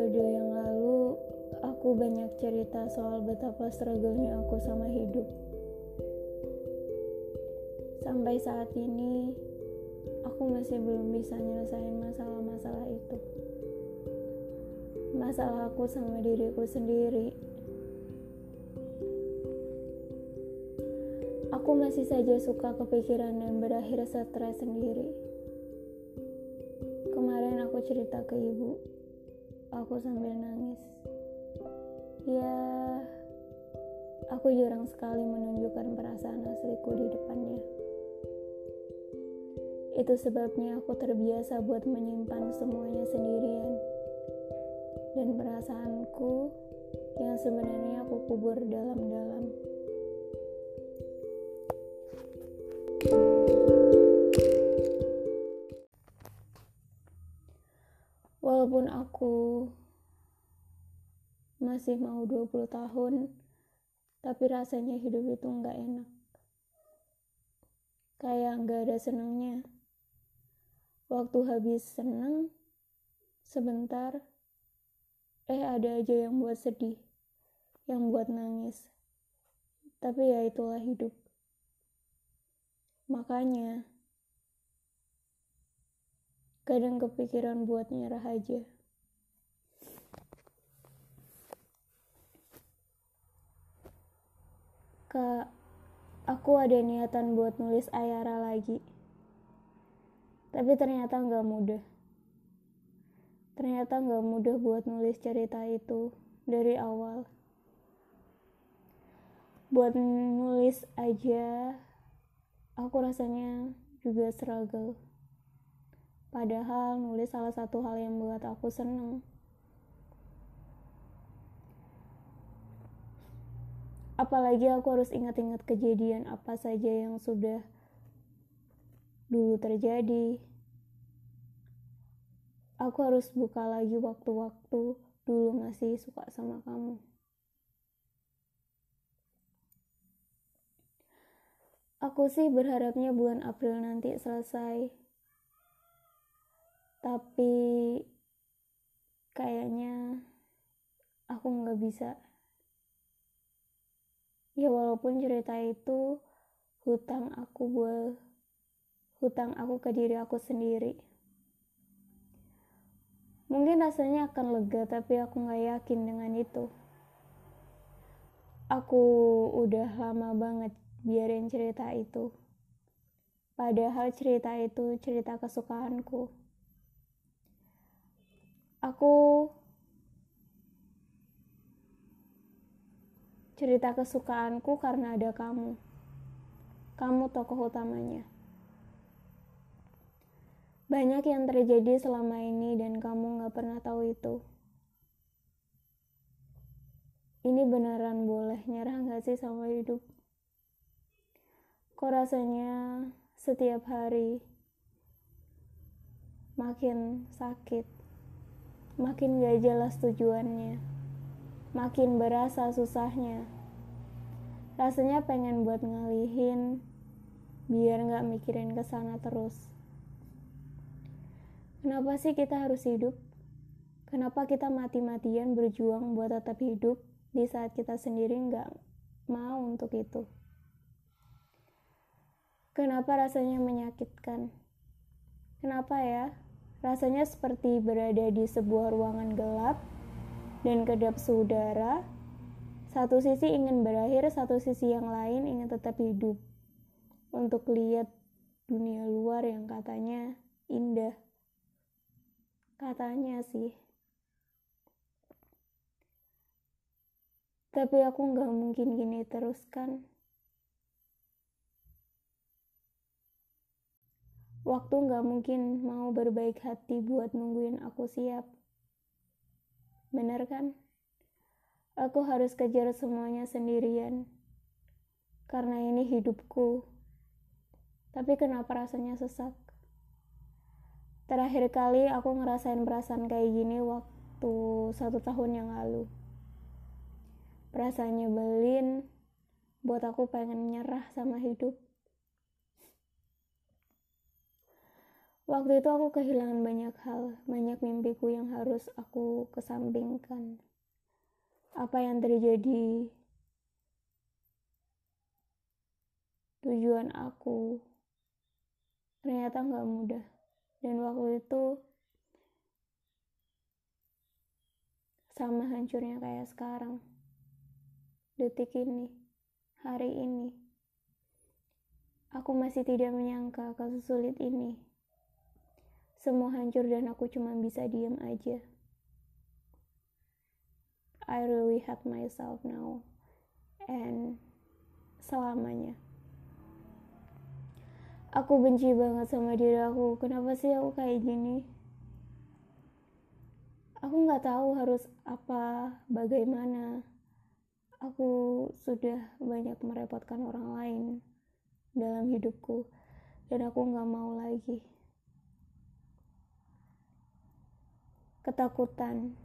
episode yang lalu, aku banyak cerita soal betapa struggle-nya aku sama hidup. Sampai saat ini, aku masih belum bisa nyelesain masalah-masalah itu. Masalah aku sama diriku sendiri. Aku masih saja suka kepikiran dan berakhir stres sendiri. Kemarin aku cerita ke ibu aku sambil nangis. Ya, aku jarang sekali menunjukkan perasaan asliku di depannya. Itu sebabnya aku terbiasa buat menyimpan semuanya sendirian. Dan perasaanku yang sebenarnya aku kubur dalam-dalam. Aku masih mau 20 tahun, tapi rasanya hidup itu nggak enak. Kayak nggak ada senangnya. Waktu habis senang, sebentar, eh ada aja yang buat sedih, yang buat nangis. Tapi ya itulah hidup. Makanya, kadang kepikiran buat nyerah aja. Kak, aku ada niatan buat nulis Ayara lagi. Tapi ternyata nggak mudah. Ternyata nggak mudah buat nulis cerita itu dari awal. Buat nulis aja, aku rasanya juga struggle. Padahal nulis salah satu hal yang buat aku seneng. Apalagi aku harus ingat-ingat kejadian apa saja yang sudah dulu terjadi. Aku harus buka lagi waktu-waktu dulu masih suka sama kamu. Aku sih berharapnya bulan April nanti selesai tapi kayaknya aku nggak bisa ya walaupun cerita itu hutang aku buat hutang aku ke diri aku sendiri. Mungkin rasanya akan lega tapi aku nggak yakin dengan itu. Aku udah lama banget biarin cerita itu. Padahal cerita itu cerita kesukaanku. Aku cerita kesukaanku karena ada kamu. Kamu tokoh utamanya. Banyak yang terjadi selama ini dan kamu gak pernah tahu itu. Ini beneran boleh nyerah gak sih sama hidup? Kok rasanya setiap hari makin sakit makin gak jelas tujuannya, makin berasa susahnya. Rasanya pengen buat ngalihin, biar gak mikirin ke sana terus. Kenapa sih kita harus hidup? Kenapa kita mati-matian berjuang buat tetap hidup di saat kita sendiri gak mau untuk itu? Kenapa rasanya menyakitkan? Kenapa ya? Rasanya seperti berada di sebuah ruangan gelap dan kedap saudara. Satu sisi ingin berakhir, satu sisi yang lain ingin tetap hidup. Untuk lihat dunia luar yang katanya indah. Katanya sih. Tapi aku nggak mungkin gini terus kan. Waktu gak mungkin mau berbaik hati buat nungguin aku siap. Bener kan? Aku harus kejar semuanya sendirian. Karena ini hidupku. Tapi kenapa rasanya sesak? Terakhir kali aku ngerasain perasaan kayak gini waktu satu tahun yang lalu. Perasaan nyebelin buat aku pengen nyerah sama hidup. Waktu itu aku kehilangan banyak hal, banyak mimpiku yang harus aku kesampingkan. Apa yang terjadi? Tujuan aku ternyata nggak mudah. Dan waktu itu sama hancurnya kayak sekarang. Detik ini, hari ini. Aku masih tidak menyangka kalau sulit ini. Semua hancur dan aku cuma bisa diam aja. I really hate myself now. And selamanya. Aku benci banget sama diri aku. Kenapa sih aku kayak gini? Aku nggak tahu harus apa, bagaimana. Aku sudah banyak merepotkan orang lain dalam hidupku, dan aku nggak mau lagi. Ketakutan,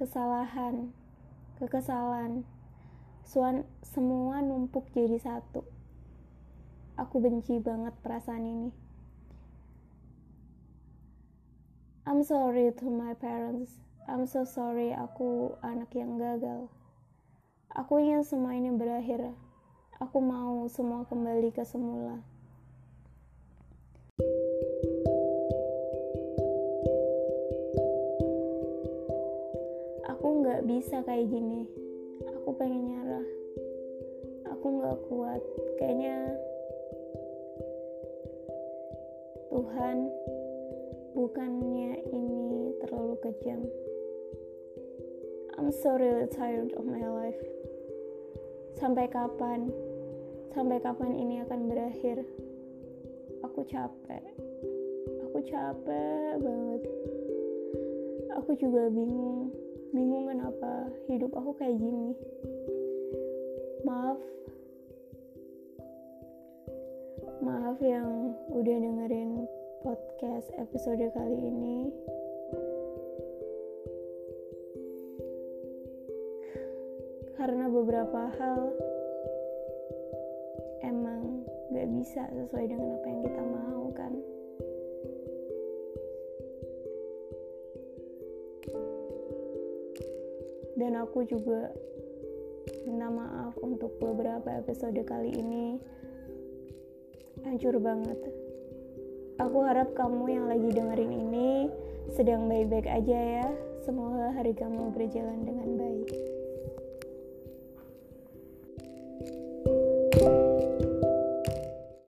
kesalahan, kekesalan, suan, semua numpuk jadi satu. Aku benci banget perasaan ini. I'm sorry to my parents. I'm so sorry aku anak yang gagal. Aku ingin semua ini berakhir. Aku mau semua kembali ke semula. Bisa kayak gini. Aku pengen nyerah. Aku nggak kuat. Kayaknya Tuhan bukannya ini terlalu kejam. I'm so really tired of my life. Sampai kapan? Sampai kapan ini akan berakhir? Aku capek. Aku capek banget. Aku juga bingung bingung kenapa hidup aku kayak gini? Maaf. Maaf yang udah dengerin podcast episode kali ini. Karena beberapa hal emang gak bisa sesuai dengan apa yang kita mau kan dan aku juga minta maaf untuk beberapa episode kali ini. Hancur banget. Aku harap kamu yang lagi dengerin ini sedang baik-baik aja ya. Semoga hari kamu berjalan dengan baik